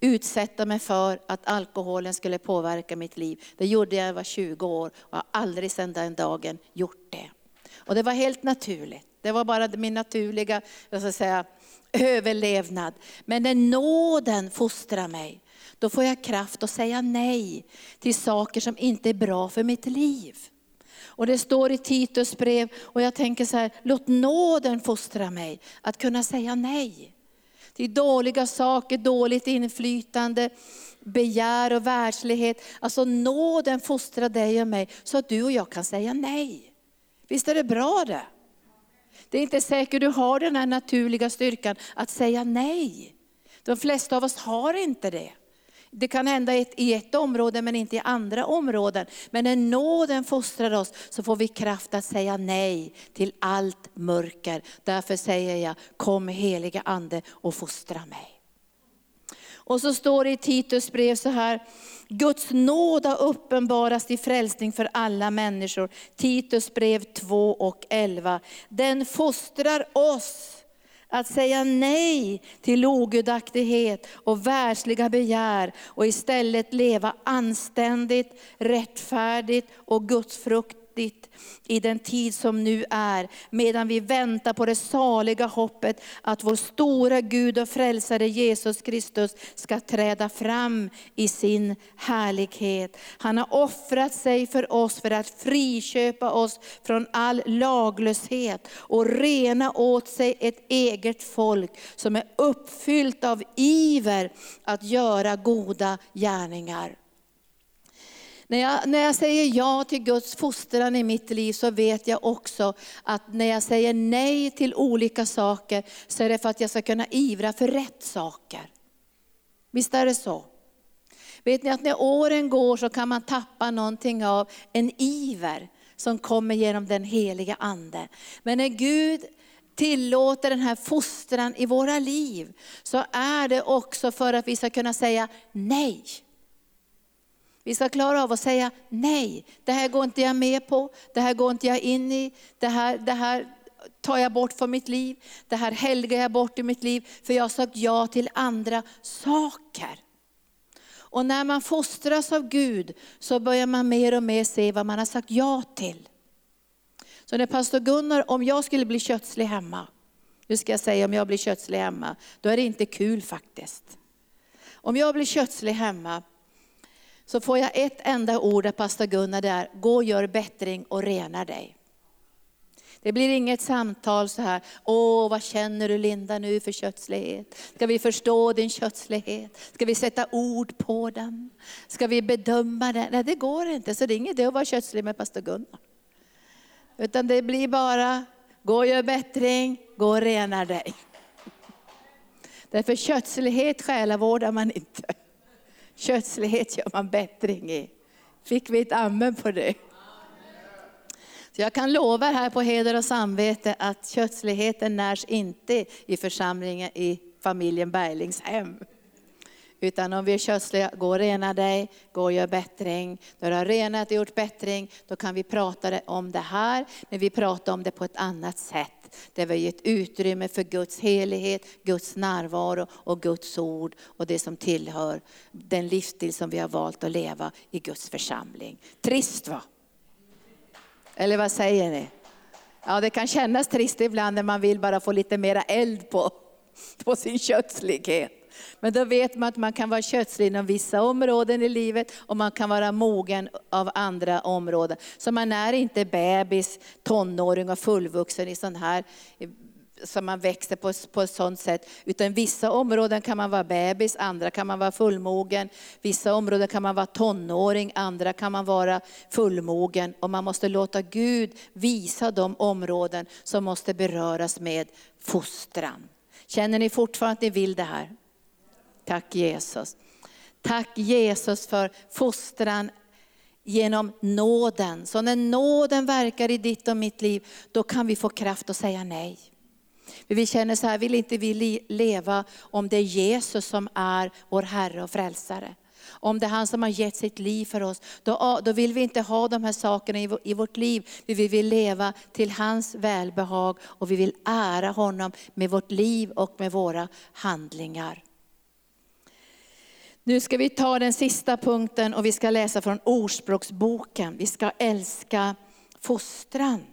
utsätta mig för att alkoholen skulle påverka mitt liv. Det gjorde jag när jag var 20 år och har aldrig sedan den dagen gjort det. Och det var helt naturligt. Det var bara min naturliga jag ska säga, överlevnad. Men när nåden fostrar mig, då får jag kraft att säga nej till saker som inte är bra för mitt liv. Och det står i Titus brev, och jag tänker så här, låt nåden fostra mig att kunna säga nej till dåliga saker, dåligt inflytande, begär och världslighet. Alltså nåden fostrar dig och mig så att du och jag kan säga nej. Visst är det bra det? Det är inte säkert du har den här naturliga styrkan att säga nej. De flesta av oss har inte det. Det kan hända i ett område men inte i andra områden. Men när nåden fostrar oss så får vi kraft att säga nej till allt mörker. Därför säger jag, kom heliga ande och fostra mig. Och så står det i Titus brev så här, Guds nåd har uppenbarats till frälsning för alla människor. Titus brev 2 och 11. Den fostrar oss att säga nej till ogudaktighet och världsliga begär och istället leva anständigt, rättfärdigt och gudsfrukt viktigt i den tid som nu är, medan vi väntar på det saliga hoppet att vår stora Gud och frälsare Jesus Kristus ska träda fram i sin härlighet. Han har offrat sig för oss för att friköpa oss från all laglöshet och rena åt sig ett eget folk som är uppfyllt av iver att göra goda gärningar. När jag, när jag säger ja till Guds fostran i mitt liv så vet jag också att när jag säger nej till olika saker så är det för att jag ska kunna ivra för rätt saker. Visst är det så? Vet ni att när åren går så kan man tappa någonting av en iver som kommer genom den heliga ande. Men när Gud tillåter den här fostran i våra liv så är det också för att vi ska kunna säga nej. Vi ska klara av att säga nej, det här går inte jag med på, det här går inte jag in i, det här, det här tar jag bort från mitt liv, det här helgar jag bort i mitt liv, för jag har sagt ja till andra saker. Och när man fostras av Gud så börjar man mer och mer se vad man har sagt ja till. Så när pastor Gunnar, om jag skulle bli kötslig hemma, nu ska jag säga om jag blir kötslig hemma, då är det inte kul faktiskt. Om jag blir kötslig hemma, så får jag ett enda ord av pastor Gunnar där, gå och gör bättring och rena dig. Det blir inget samtal så här, åh vad känner du Linda nu för kötslighet? Ska vi förstå din kötslighet? Ska vi sätta ord på den? Ska vi bedöma den? Nej det går inte, så det är ingen idé att vara kötslig med pastor Gunnar. Utan det blir bara, gå och gör bättring, gå och rena dig. Därför kötslighet själavårdar man inte. Kötslighet gör man bättring i. Fick vi ett amen på det? Så jag kan lova här på heder och samvete att kötsligheten närs inte i församlingen i familjen Berglings hem. Utan om vi är kötsliga, gå och rena dig, gå och gör bättring. När du har renat och gjort bättring, då kan vi prata om det här, men vi pratar om det på ett annat sätt. Där vi har gett utrymme för Guds helighet, Guds närvaro och Guds ord och det som tillhör den livsstil som vi har valt att leva i Guds församling. Trist va? Eller vad säger ni? Ja, det kan kännas trist ibland när man vill bara få lite mera eld på, på sin kötslighet. Men då vet man att man kan vara kötslig inom vissa områden i livet och man kan vara mogen av andra områden. Så man är inte bebis, tonåring och fullvuxen i sån här som man växer på, på ett sånt sätt. Utan vissa områden kan man vara bebis, andra kan man vara fullmogen. Vissa områden kan man vara tonåring, andra kan man vara fullmogen. Och man måste låta Gud visa de områden som måste beröras med fostran. Känner ni fortfarande att ni vill det här? Tack Jesus. Tack Jesus för fostran genom nåden. Så när nåden verkar i ditt och mitt liv, då kan vi få kraft att säga nej. Vi känner så här, vill inte vi leva om det är Jesus som är vår Herre och Frälsare. Om det är han som har gett sitt liv för oss, då, då vill vi inte ha de här sakerna i, i vårt liv. Vi vill leva till hans välbehag och vi vill ära honom med vårt liv och med våra handlingar. Nu ska vi ta den sista punkten och vi ska läsa från Ordspråksboken. Vi ska älska fostran.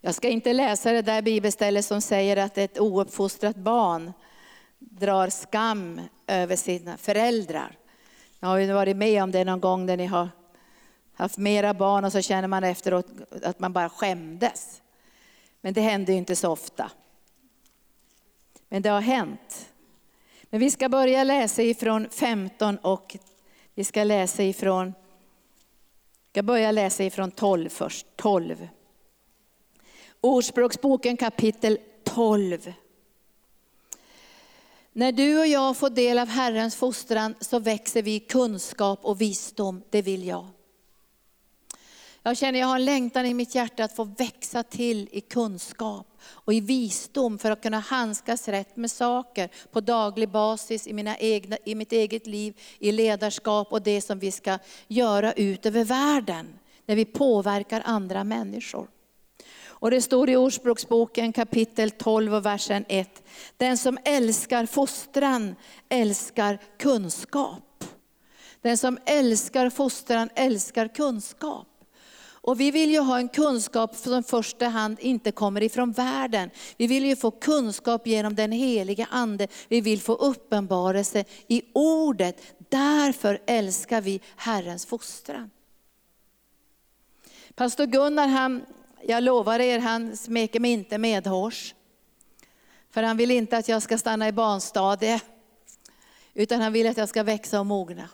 Jag ska inte läsa det där bibelstället som säger att ett ouppfostrat barn drar skam över sina föräldrar. Jag har ju varit med om det någon gång när ni har haft mera barn och så känner man efteråt att man bara skämdes. Men det händer ju inte så ofta. Men det har hänt. Men vi ska börja läsa ifrån 15 och vi ska läsa ifrån, ska börja läsa ifrån 12 först. 12. Ordspråksboken kapitel 12. När du och jag får del av Herrens fostran så växer vi i kunskap och visdom, det vill jag. Jag känner jag har en längtan i mitt hjärta att få växa till i kunskap och i visdom för att kunna handskas rätt med saker på daglig basis i, mina egna, i mitt eget liv, i ledarskap och det som vi ska göra ut över världen när vi påverkar andra människor. Och det står i Ordspråksboken kapitel 12 och versen 1. Den som älskar fostran älskar kunskap. Den som älskar fostran älskar kunskap. Och vi vill ju ha en kunskap som i första hand inte kommer ifrån världen. Vi vill ju få kunskap genom den heliga ande. Vi vill få uppenbarelse i ordet. Därför älskar vi Herrens fostran. Pastor Gunnar, han, jag lovar er, han smeker mig inte medhårs. För han vill inte att jag ska stanna i barnstadiet. Utan han vill att jag ska växa och mogna.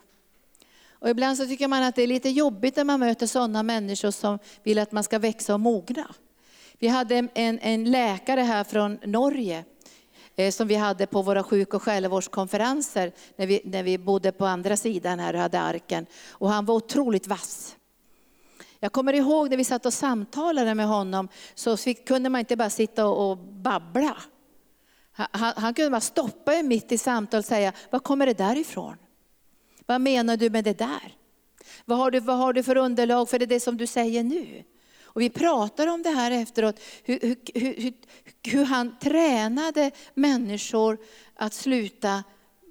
Och ibland så tycker man att det är lite jobbigt när man möter sådana människor som vill att man ska växa och mogna. Vi hade en, en läkare här från Norge eh, som vi hade på våra sjuk och själavårdskonferenser när vi, när vi bodde på andra sidan här och hade arken. Och han var otroligt vass. Jag kommer ihåg när vi satt och samtalade med honom så fick, kunde man inte bara sitta och, och babbla. Han, han, kunde bara stoppa mitt i samtalet och säga, var kommer det där ifrån? Vad menar du med det där? Vad har du, vad har du för underlag för det, det som du säger nu? Och vi pratar om det här efteråt, hur, hur, hur, hur han tränade människor att sluta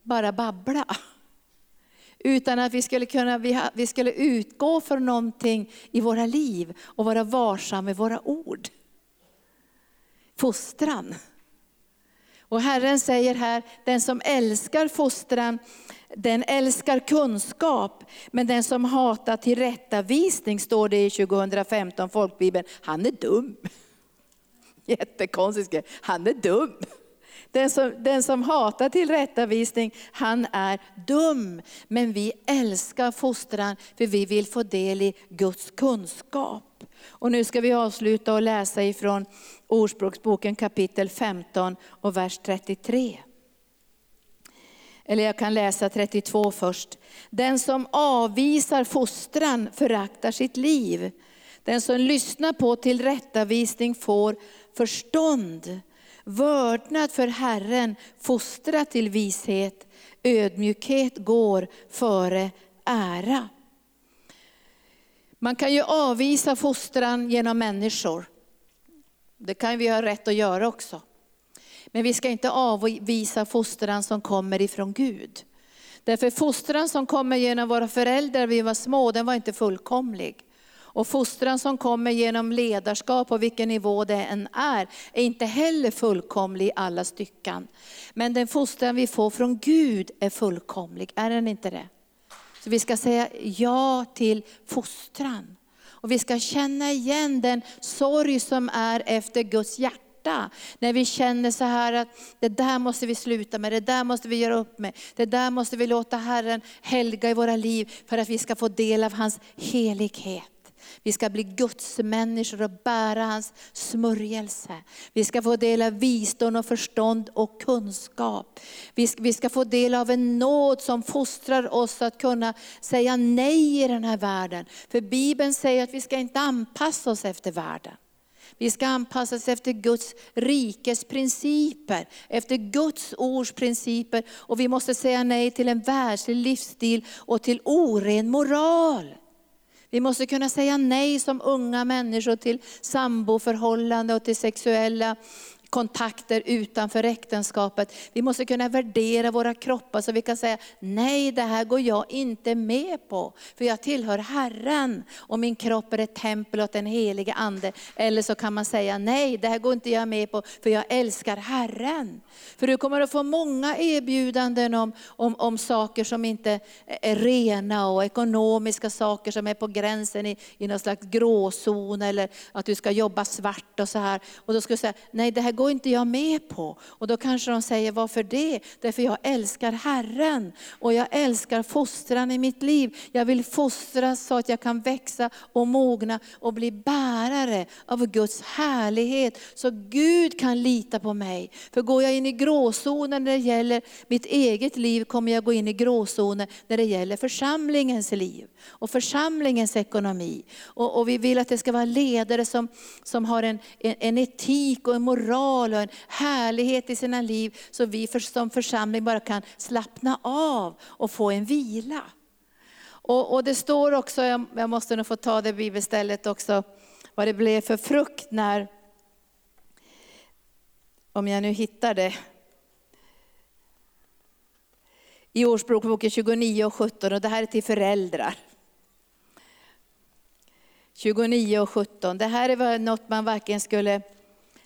bara babbla. Utan att vi skulle, kunna, vi, vi skulle utgå från någonting i våra liv och vara varsam med våra ord. Fostran. Och Herren säger här, den som älskar fostran den älskar kunskap, men den som hatar tillrättavisning, står det i 2015 folkbibeln, han är dum. Jättekonstigt, han är dum. Den som, den som hatar tillrättavisning, han är dum. Men vi älskar fostran, för vi vill få del i Guds kunskap. Och nu ska vi avsluta och läsa ifrån Ordspråksboken kapitel 15 och vers 33. Eller jag kan läsa 32 först. Den som avvisar fostran föraktar sitt liv. Den som lyssnar på tillrättavisning får förstånd. Vördnad för Herren fostrar till vishet. Ödmjukhet går före ära. Man kan ju avvisa fostran genom människor. Det kan vi ha rätt att göra också. Men vi ska inte avvisa fostran som kommer ifrån Gud. Därför fostran som kommer genom våra föräldrar när vi var små, den var inte fullkomlig. Och fostran som kommer genom ledarskap på vilken nivå det än är, är inte heller fullkomlig i alla stycken. Men den fostran vi får från Gud är fullkomlig, är den inte det? Så vi ska säga ja till fostran. Och vi ska känna igen den sorg som är efter Guds hjärta. När vi känner så här att det där måste vi sluta med, det där måste vi göra upp med. Det där måste vi låta Herren helga i våra liv för att vi ska få del av hans helighet. Vi ska bli Guds människor och bära hans smörjelse. Vi ska få del av visdom och förstånd och kunskap. Vi ska få del av en nåd som fostrar oss att kunna säga nej i den här världen. För Bibeln säger att vi ska inte anpassa oss efter världen. Vi ska anpassa oss efter Guds rikes principer, efter Guds ords principer. Och vi måste säga nej till en världslig livsstil och till oren moral. Vi måste kunna säga nej som unga människor till samboförhållande och till sexuella kontakter utanför äktenskapet. Vi måste kunna värdera våra kroppar så vi kan säga, nej det här går jag inte med på, för jag tillhör Herren och min kropp är ett tempel åt den helige Ande. Eller så kan man säga, nej det här går inte jag med på, för jag älskar Herren. För du kommer att få många erbjudanden om, om, om saker som inte är rena och ekonomiska saker som är på gränsen i, i någon slags gråzon eller att du ska jobba svart och så här. Och då ska du säga, nej det här går inte jag med på. Och då kanske de säger, varför det? Därför jag älskar Herren och jag älskar fostran i mitt liv. Jag vill fostras så att jag kan växa och mogna och bli bärare av Guds härlighet. Så Gud kan lita på mig. För går jag in i gråzonen när det gäller mitt eget liv, kommer jag gå in i gråzonen när det gäller församlingens liv och församlingens ekonomi. Och, och vi vill att det ska vara ledare som, som har en, en, en etik och en moral tal och en härlighet i sina liv, så vi som församling bara kan slappna av och få en vila. Och, och det står också, jag, jag måste nog få ta det bibelstället också, vad det blev för frukt när, om jag nu hittar det, i Ordspråksboken 29 och 17, och det här är till föräldrar. 29 och 17, det här är något man verkligen skulle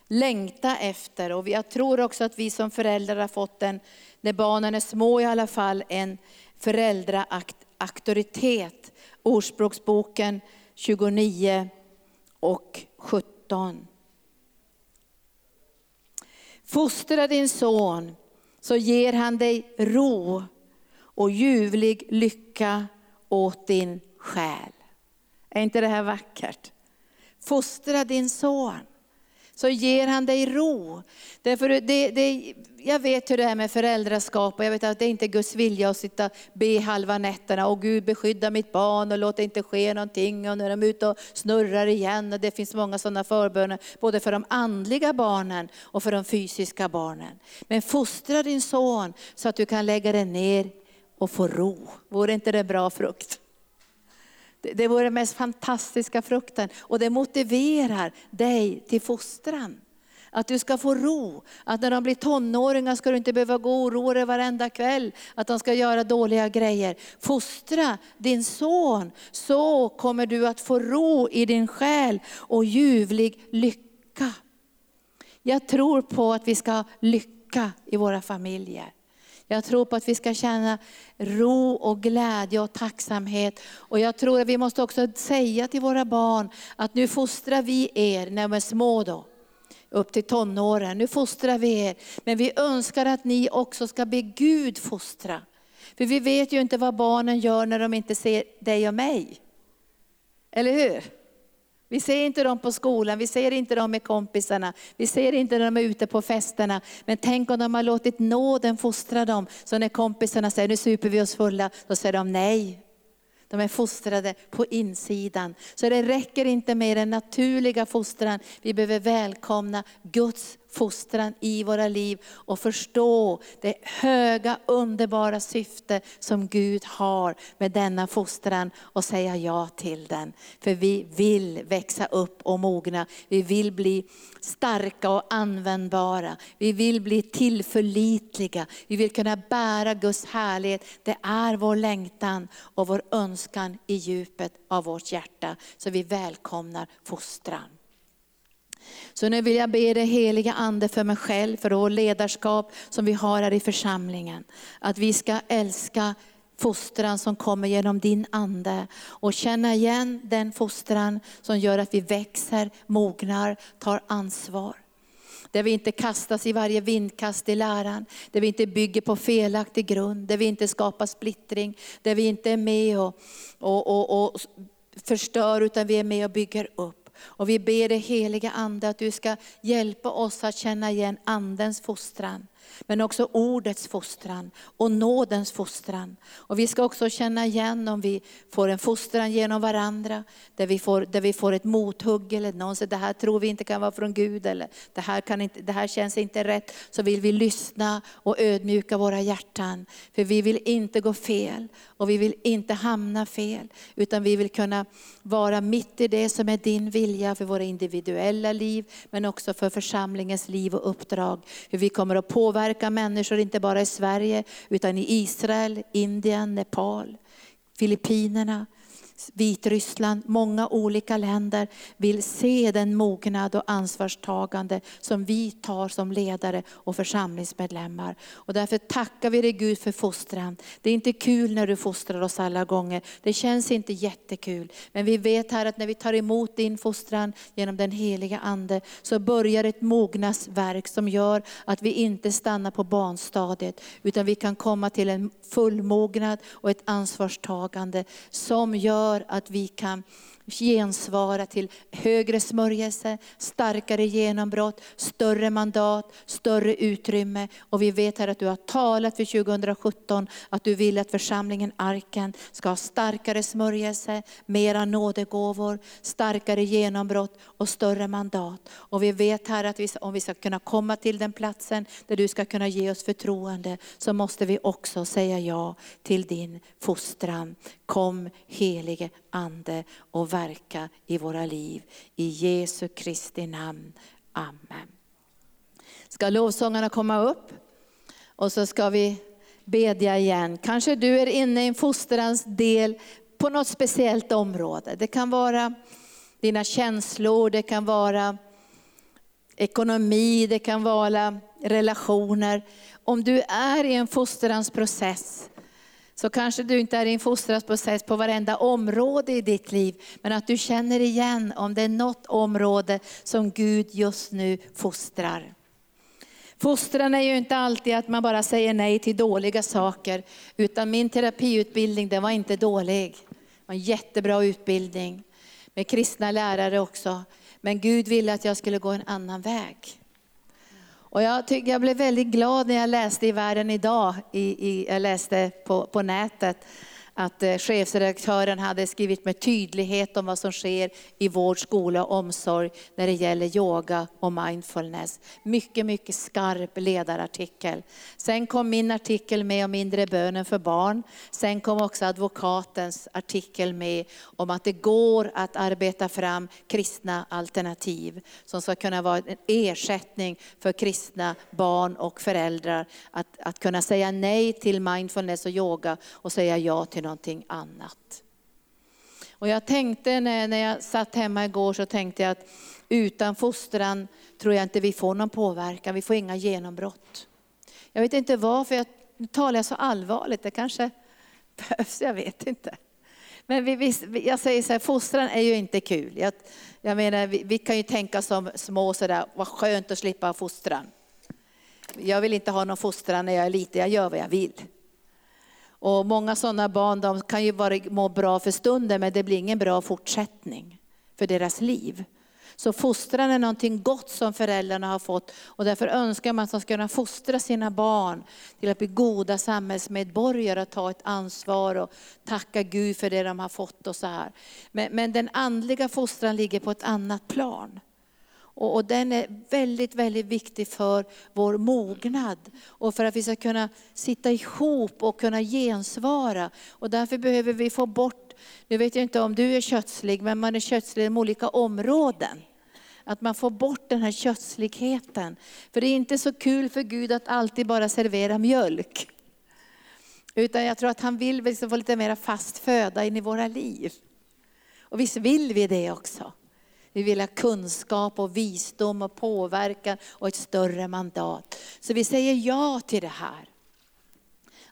längta efter. Och jag tror också att vi som föräldrar har fått en, när barnen är små i alla fall, en föräldraauktoritet. Ordspråksboken 29 och 17. Fostra din son så ger han dig ro och ljuvlig lycka åt din själ. Är inte det här vackert? Fostra din son så ger han dig ro. Därför det, det, jag vet hur det är med föräldraskap och jag vet att det är inte Guds vilja att sitta be halva nätterna och Gud beskydda mitt barn och låt det inte ske någonting och är de ute och snurrar igen. Och det finns många sådana förböner både för de andliga barnen och för de fysiska barnen. Men fostra din son så att du kan lägga dig ner och få ro. Vore inte det bra frukt? Det vore den mest fantastiska frukten och det motiverar dig till fostran. Att du ska få ro, att när de blir tonåringar ska du inte behöva gå och oroa dig varenda kväll att de ska göra dåliga grejer. Fostra din son, så kommer du att få ro i din själ och ljuvlig lycka. Jag tror på att vi ska ha lycka i våra familjer. Jag tror på att vi ska känna ro och glädje och tacksamhet. Och jag tror att vi måste också säga till våra barn att nu fostrar vi er när de är små då upp till tonåren. Nu fostrar vi er, men vi önskar att ni också ska be Gud fostra. För vi vet ju inte vad barnen gör när de inte ser dig och mig. Eller hur? Vi ser inte dem på skolan, vi ser inte dem med kompisarna, vi ser inte när de är ute på festerna. Men tänk om de har låtit nåden fostra dem. Så när kompisarna säger nu super vi oss fulla, då säger de nej. De är fostrade på insidan. Så det räcker inte med den naturliga fostran. Vi behöver välkomna Guds fostran i våra liv och förstå det höga underbara syfte som Gud har med denna fostran och säga ja till den. För vi vill växa upp och mogna. Vi vill bli starka och användbara. Vi vill bli tillförlitliga. Vi vill kunna bära Guds härlighet. Det är vår längtan och vår önskan i djupet av vårt hjärta. Så vi välkomnar fostran. Så nu vill jag be dig heliga Ande för mig själv, för vår ledarskap som vi har här i församlingen. Att vi ska älska fostran som kommer genom din Ande och känna igen den fostran som gör att vi växer, mognar, tar ansvar. Där vi inte kastas i varje vindkast i läran, där vi inte bygger på felaktig grund, där vi inte skapar splittring, där vi inte är med och, och, och, och förstör utan vi är med och bygger upp. Och vi ber dig heliga Ande att du ska hjälpa oss att känna igen Andens fostran. Men också ordets fostran och nådens fostran. Och vi ska också känna igen om vi får en fostran genom varandra, där vi får, där vi får ett mothugg eller någon säger det här tror vi inte kan vara från Gud eller det här, kan inte, det här känns inte rätt. Så vill vi lyssna och ödmjuka våra hjärtan. För vi vill inte gå fel och vi vill inte hamna fel. Utan vi vill kunna vara mitt i det som är din vilja för våra individuella liv, men också för församlingens liv och uppdrag. Hur vi kommer att påverka påverka människor, inte bara i Sverige, utan i Israel, Indien, Nepal, Filippinerna, Vitryssland, många olika länder vill se den mognad och ansvarstagande som vi tar som ledare och församlingsmedlemmar. Och därför tackar vi dig Gud för fostran. Det är inte kul när du fostrar oss alla gånger. Det känns inte jättekul. Men vi vet här att när vi tar emot din fostran genom den heliga Ande så börjar ett mognadsverk som gör att vi inte stannar på barnstadiet utan vi kan komma till en fullmognad och ett ansvarstagande som gör gör att vi kan gensvara till högre smörjelse, starkare genombrott, större mandat, större utrymme. Och vi vet här att du har talat för 2017 att du vill att församlingen Arken ska ha starkare smörjelse, mera nådegåvor, starkare genombrott och större mandat. Och vi vet här att vi, om vi ska kunna komma till den platsen där du ska kunna ge oss förtroende så måste vi också säga ja till din fostran. Kom Helig helige Ande och verka i våra liv. I Jesu Kristi namn. Amen. Ska lovsångarna komma upp? Och så ska vi bedja igen. Kanske du är inne i en fostrans del på något speciellt område. Det kan vara dina känslor, det kan vara ekonomi, det kan vara relationer. Om du är i en fostrans process så kanske du inte är i en fostrasprocess på varenda område i ditt liv, men att du känner igen om det är något område som Gud just nu fostrar. Fostran är ju inte alltid att man bara säger nej till dåliga saker, utan min terapiutbildning den var inte dålig. Det var en jättebra utbildning med kristna lärare också. Men Gud ville att jag skulle gå en annan väg. Och jag, tyck, jag blev väldigt glad när jag läste i Världen idag, i, i, jag läste på, på nätet, att eh, chefredaktören hade skrivit med tydlighet om vad som sker i vård, skola och omsorg när det gäller yoga och mindfulness. Mycket, mycket skarp ledarartikel. Sen kom min artikel med om inre bönen för barn. Sen kom också advokatens artikel med om att det går att arbeta fram kristna alternativ som ska kunna vara en ersättning för kristna barn och föräldrar. Att, att kunna säga nej till mindfulness och yoga och säga ja till någonting annat. Och jag tänkte när, när jag satt hemma igår så tänkte jag att utan fostran tror jag inte vi får någon påverkan, vi får inga genombrott. Jag vet inte varför jag nu talar jag så allvarligt, det kanske behövs, jag vet inte. Men vi, vi, jag säger så här, fostran är ju inte kul. Jag, jag menar, vi, vi, kan ju tänka som små sådär, vad skönt att slippa fostran. Jag vill inte ha någon fostran när jag är liten, jag gör vad jag vill. Och många sådana barn de kan ju vara, må bra för stunden men det blir ingen bra fortsättning. för deras liv. Så fostran är någonting gott som föräldrarna har fått och därför önskar man att de ska kunna fostra sina barn till att bli goda samhällsmedborgare och ta ett ansvar och tacka Gud för det de har fått och så här. Men, men den andliga fostran ligger på ett annat plan. Och, och, den är väldigt, väldigt viktig för vår mognad och för att vi ska kunna sitta ihop och kunna gensvara. Och därför behöver vi få bort, nu vet jag inte om du är kötslig, men man är kötslig inom olika områden. Att man får bort den här kötsligheten. För det är inte så kul för Gud att alltid bara servera mjölk. Utan jag tror att han vill liksom få lite mer fast föda in i våra liv. Och visst vill vi det också. Vi vill ha kunskap och visdom och påverkan och ett större mandat. Så vi säger ja till det här.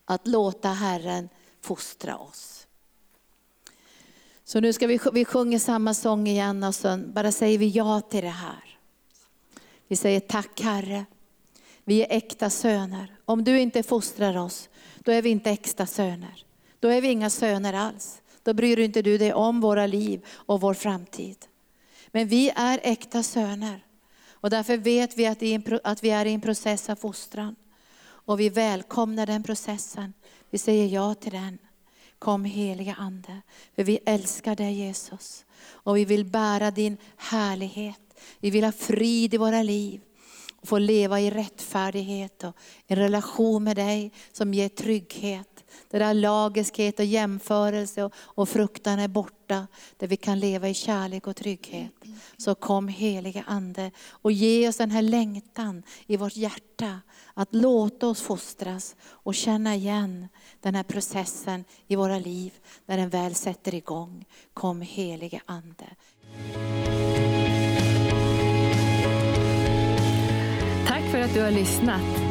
Att låta Herren fostra oss. Så nu ska vi, vi sjunger samma sång igen och sen bara säger vi ja till det här. Vi säger tack Herre. Vi är äkta söner. Om du inte fostrar oss, då är vi inte äkta söner. Då är vi inga söner alls. Då bryr inte du dig om våra liv och vår framtid. Men vi är äkta söner. Och därför vet vi att vi är i en process av fostran. Och vi välkomnar den processen. Vi säger ja till den. Kom heliga Ande, för vi älskar dig Jesus. Och vi vill bära din härlighet. Vi vill ha frid i våra liv. Och få leva i rättfärdighet och en relation med dig som ger trygghet. Där lagiskhet och jämförelse och, och fruktan är borta. Där vi kan leva i kärlek och trygghet. Så kom helige Ande och ge oss den här längtan i vårt hjärta. Att låta oss fostras och känna igen den här processen i våra liv när den väl sätter igång. Kom helige Ande. Tack för att du har lyssnat.